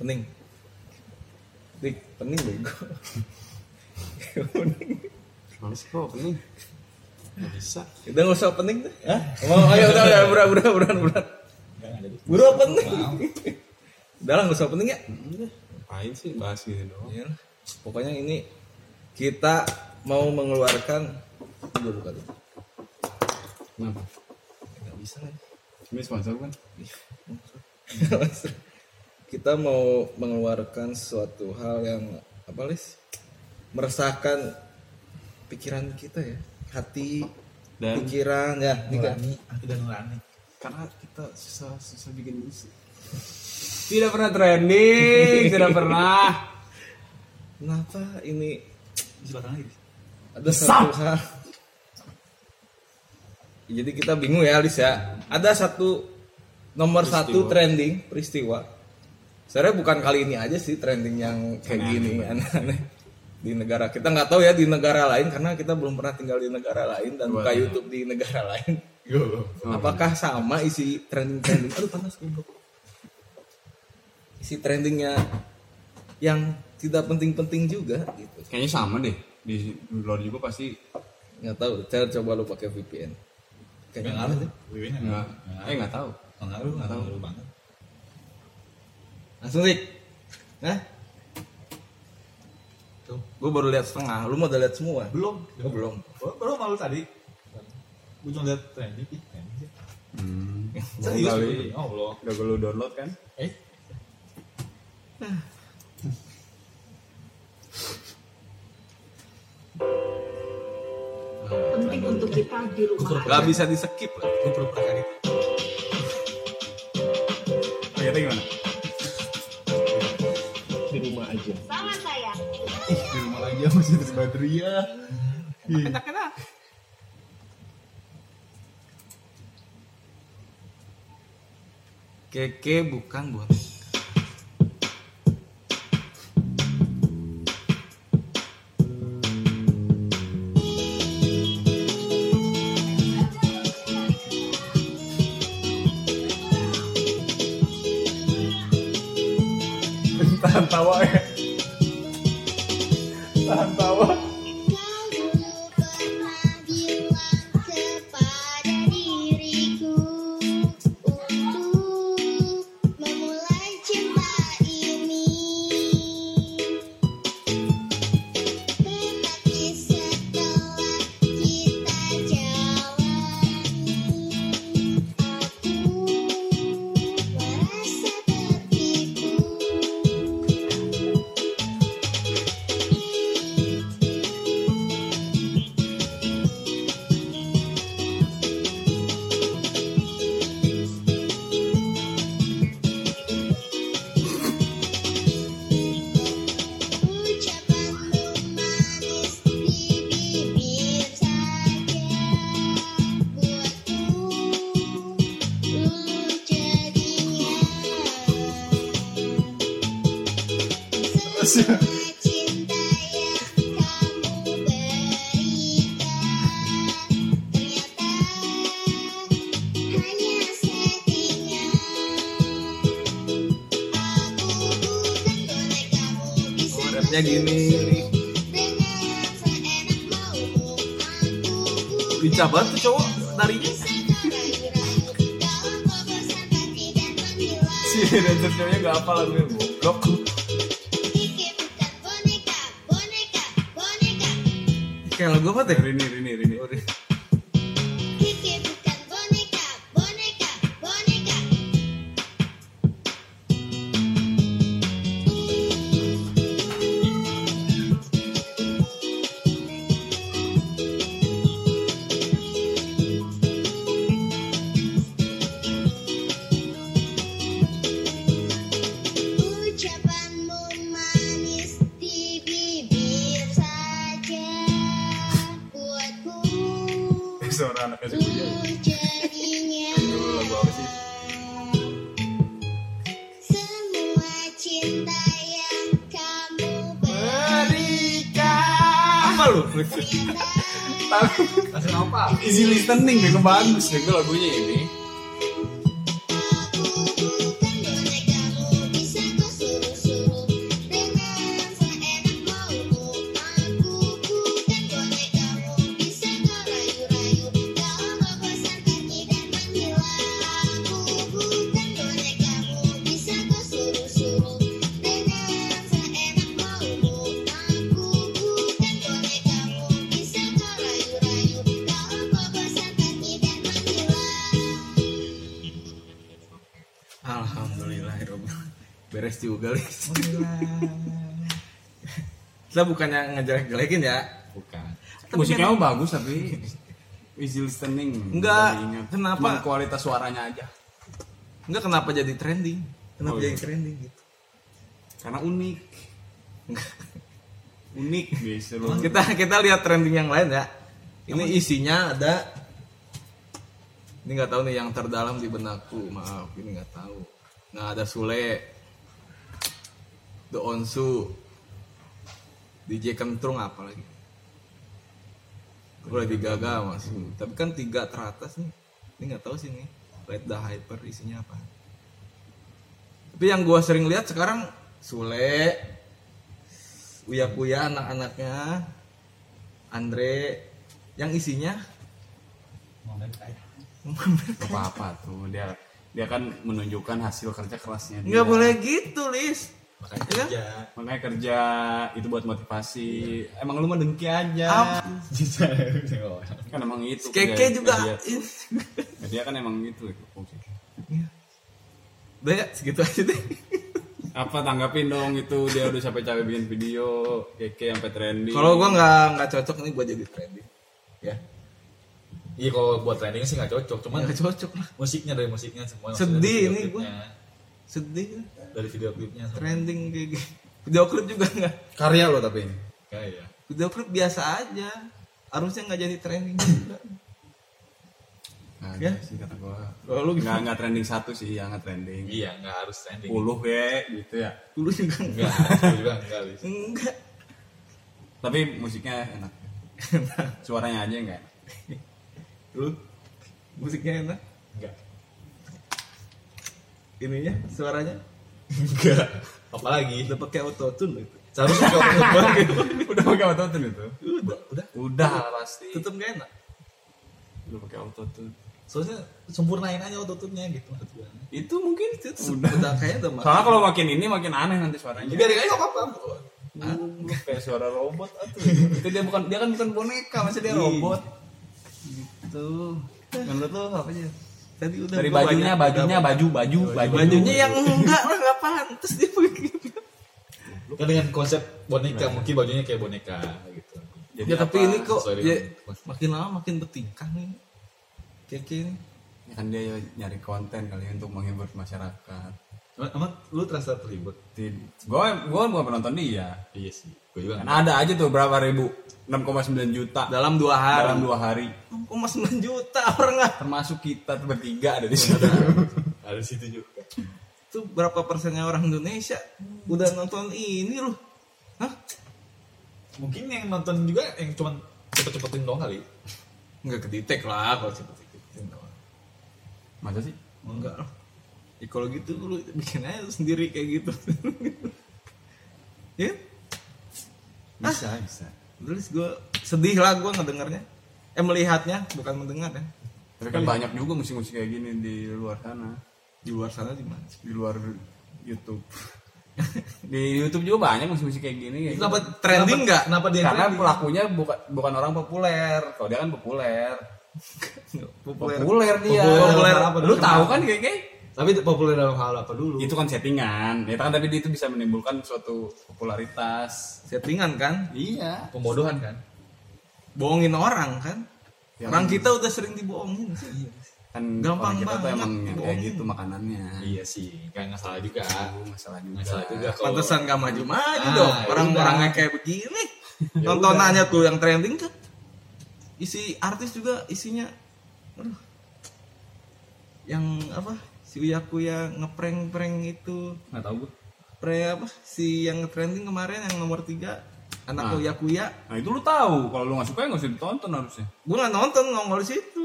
Pening. Dik, pening bego. Pening. Males kok pening. Gak bisa. Udah nggak usah pening tuh. Hah? Mau ayo udah udah buruan buruan buruan buruan. Buru pening. Udah lah nggak usah pening ya. Udah. Ngapain sih bahas gini doang? Iya lah. Pokoknya ini kita mau mengeluarkan gue buka dulu. Kenapa? Nggak bisa lagi. Ini sponsor kan? kita mau mengeluarkan suatu hal yang apa lis meresahkan pikiran kita ya hati Dan pikiran ya Nurani, aku udah nurani. karena kita susah susah bikin musik. Tidak pernah trending, tidak pernah. kenapa ini Di belakang lagi. ada satu hal jadi kita bingung ya Lis ya. Ada satu nomor satu trending peristiwa. Sebenarnya bukan kali ini aja sih trending yang kayak gini aneh-aneh. Di negara kita nggak tahu ya di negara lain karena kita belum pernah tinggal di negara lain dan buka YouTube di negara lain. Apakah sama isi trending-trending? Aduh panas goblok isi trendingnya yang tidak penting-penting juga gitu. Kayaknya sama deh. Di luar juga pasti nggak tahu cara coba lu pakai VPN kayaknya ngaruh. deh Wiwin nggak nggak. ngaruh. Eh nggak tahu. Ngaruh, nggak ngaruh banget. langsung sih nah Tuh. gue baru lihat setengah lu mau udah lihat semua Belum. Oh, belum Baru, baru malu tadi. Gue cuma lihat trending. Sih. Hmm. Serius gue. Oh, belum. Udah gue download kan? Eh, untuk kita di rumah nggak aja. bisa di skip lah gue pura-pura kaget. Ternyata gimana? di rumah aja Sama saya. Di rumah aja masih terus Badria. keke bukan buat tawa ya. Bisa rapnya gini. Lincah banget tuh cowok tarinya Si dancer ceweknya gak apa lagunya goblok. Kayak lagu apa teh Rini, Rini, Rini. Ternyata Langsung apa? Easy listening bego bagus bego lagunya ini. Beres juga. Kita bukannya ngejelek-jelekin ya. Bukan. Musiknya mah bagus tapi easy listening. Enggak, kenapa? Cuman kualitas suaranya aja. Enggak kenapa jadi trending? Kenapa Oh, iya. jadi trending gitu? Karena unik. unik bisa lu. Kita kita lihat trending yang lain ya. Ini isinya ada ini nggak tahu nih yang terdalam di benakku maaf ini nggak tahu nah ada Sule The Onsu DJ Kentrung apa lagi? Boleh digaga mas. Tapi kan tiga teratas nih. Ini nggak tahu sih nih Let the Hyper isinya apa. Tapi yang gua sering lihat sekarang Sule Uya Kuya anak-anaknya Andre yang isinya? Gak apa-apa tuh. Dia dia kan menunjukkan hasil kerja kerasnya dia. nggak boleh gitu Lis Makanya Iya. kerja. makanya kerja itu buat motivasi. Emang lu mah dengki aja kan emang itu Keke kerja- juga. kerja. dia kan emang gitu itu fungsinya. udah ya segitu aja deh. Apa tanggapin dong itu. Dia udah sampai capek bikin video. Keke sampai trending. Kalau gua nggak nggak cocok nih buat jadi trending. Ya. Iya kalau buat trending sih nggak cocok, cuman nggak cocok lah. musiknya dari musiknya semua. Sedih ini gua. sedih Dari video klipnya. sama- trending kayak gitu video klip juga nggak? Karya lo tapi ini. Kayak ya. video klip biasa aja. Harusnya nggak jadi trending juga. Nggak Ya. sih kata gua. Kalau lu nggak nggak trending satu sih ya nggak trending. Iya nggak harus trending. puluh ya gitu ya. Dulu juga enggak Enggak, aku juga enggak. Enggak tapi musiknya enak. Suaranya aja enggak enak lu? Musiknya enak? Enggak. ininya suaranya Enggak. Apalagi? Udah pakai auto tune itu. Seharusnya kalau udah pakai autotune itu? Udah. Udah. Udah pasti. Tetep gak enak. Udah pakai autotune. Soalnya sempurnain aja autotune-nya gitu maksud gue. itu mungkin udah. udah kayaknya udah mati. soalnya kalau makin ini makin aneh nanti suaranya. Biarin aja nggak apa-apa. Lu kayak suara robot atuh. itu dia bukan dia kan bukan boneka masa dia robot. Gitu. Menurut lo apa aja tadi udah dari bajunya banyak- bajunya udah- baju baju baju. bajunya yang enggak lah nggak pantas dia begitu Kan dengan konsep boneka mungkin bajunya kayak boneka gitu. jadi ya tapi ini kok ya, makin lama makin bertingkah nih keke ini Ya kan dia nyari konten kali untuk menghibur masyarakat Emang, lu terasa terlibat? gue gue bukan penonton dia. Iya sih. Gue juga kan ada aja tuh berapa ribu? 6,9 juta. Dalam dua hari. Dalam dua hari. 6,9 juta orang nggak termasuk kita bertiga ada di situ. Ada di situ juga. itu berapa persennya orang Indonesia udah nonton ini loh hah? Mungkin yang nonton juga yang cuman cepet-cepetin doang kali. nggak kedetek lah kalau cepet cepet masa sih? Enggak lah ya, kalau gitu lu bikin aja sendiri kayak gitu. Ya? Bisa bisa. Terus gue sedih lah gue ngedengarnya. Eh melihatnya bukan mendengar ya. Tapi kan banyak juga musik-musik kayak gini di luar sana. Di luar sana di mana? Di luar YouTube. Di YouTube juga banyak musik-musik kayak gini. Kayak kenapa gitu. trending nggak? Kenapa dia karena trending? pelakunya bukan bukan orang populer. Kalau dia kan populer. Populer. Populer dia. Populer apa lu tahu kan kayak kayak Tapi populer dalam hal apa dulu? itu kan settingan. Ya kan tapi itu bisa menimbulkan suatu popularitas. Settingan kan? Iya. Pembodohan kan? bohongin orang kan? Ya, orang kita udah sering dibohongin sih. Kan Gampang kita tuh banget emang yang kayak bohongin. gitu makanannya. Iya sih, kayak nggak salah juga. Nggak salah juga. Nggak salah juga. kalau- pantesan gak maju-maju Ah, dong. ya orang-orangnya kayak begini. Tontonannya tuh yang trending kan? Isi artis juga isinya aduh. Yang apa si Uya Kuya ngeprank prank itu. Nggak tahu gue prank apa? Si yang trending kemarin yang nomor tiga. Anak Nah. kuya kuya Nah itu lu tahu, kalau lu nggak suka ya nggak usah ditonton harusnya. gue nggak nonton nongol di situ.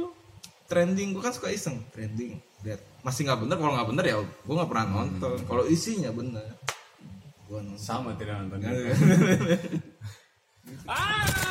Trending gue kan suka iseng. Trending lihat. Masih nggak bener kalau nggak bener ya gue nggak pernah nonton. Kalau isinya bener gue nonton. Sama tidak nonton. Ah.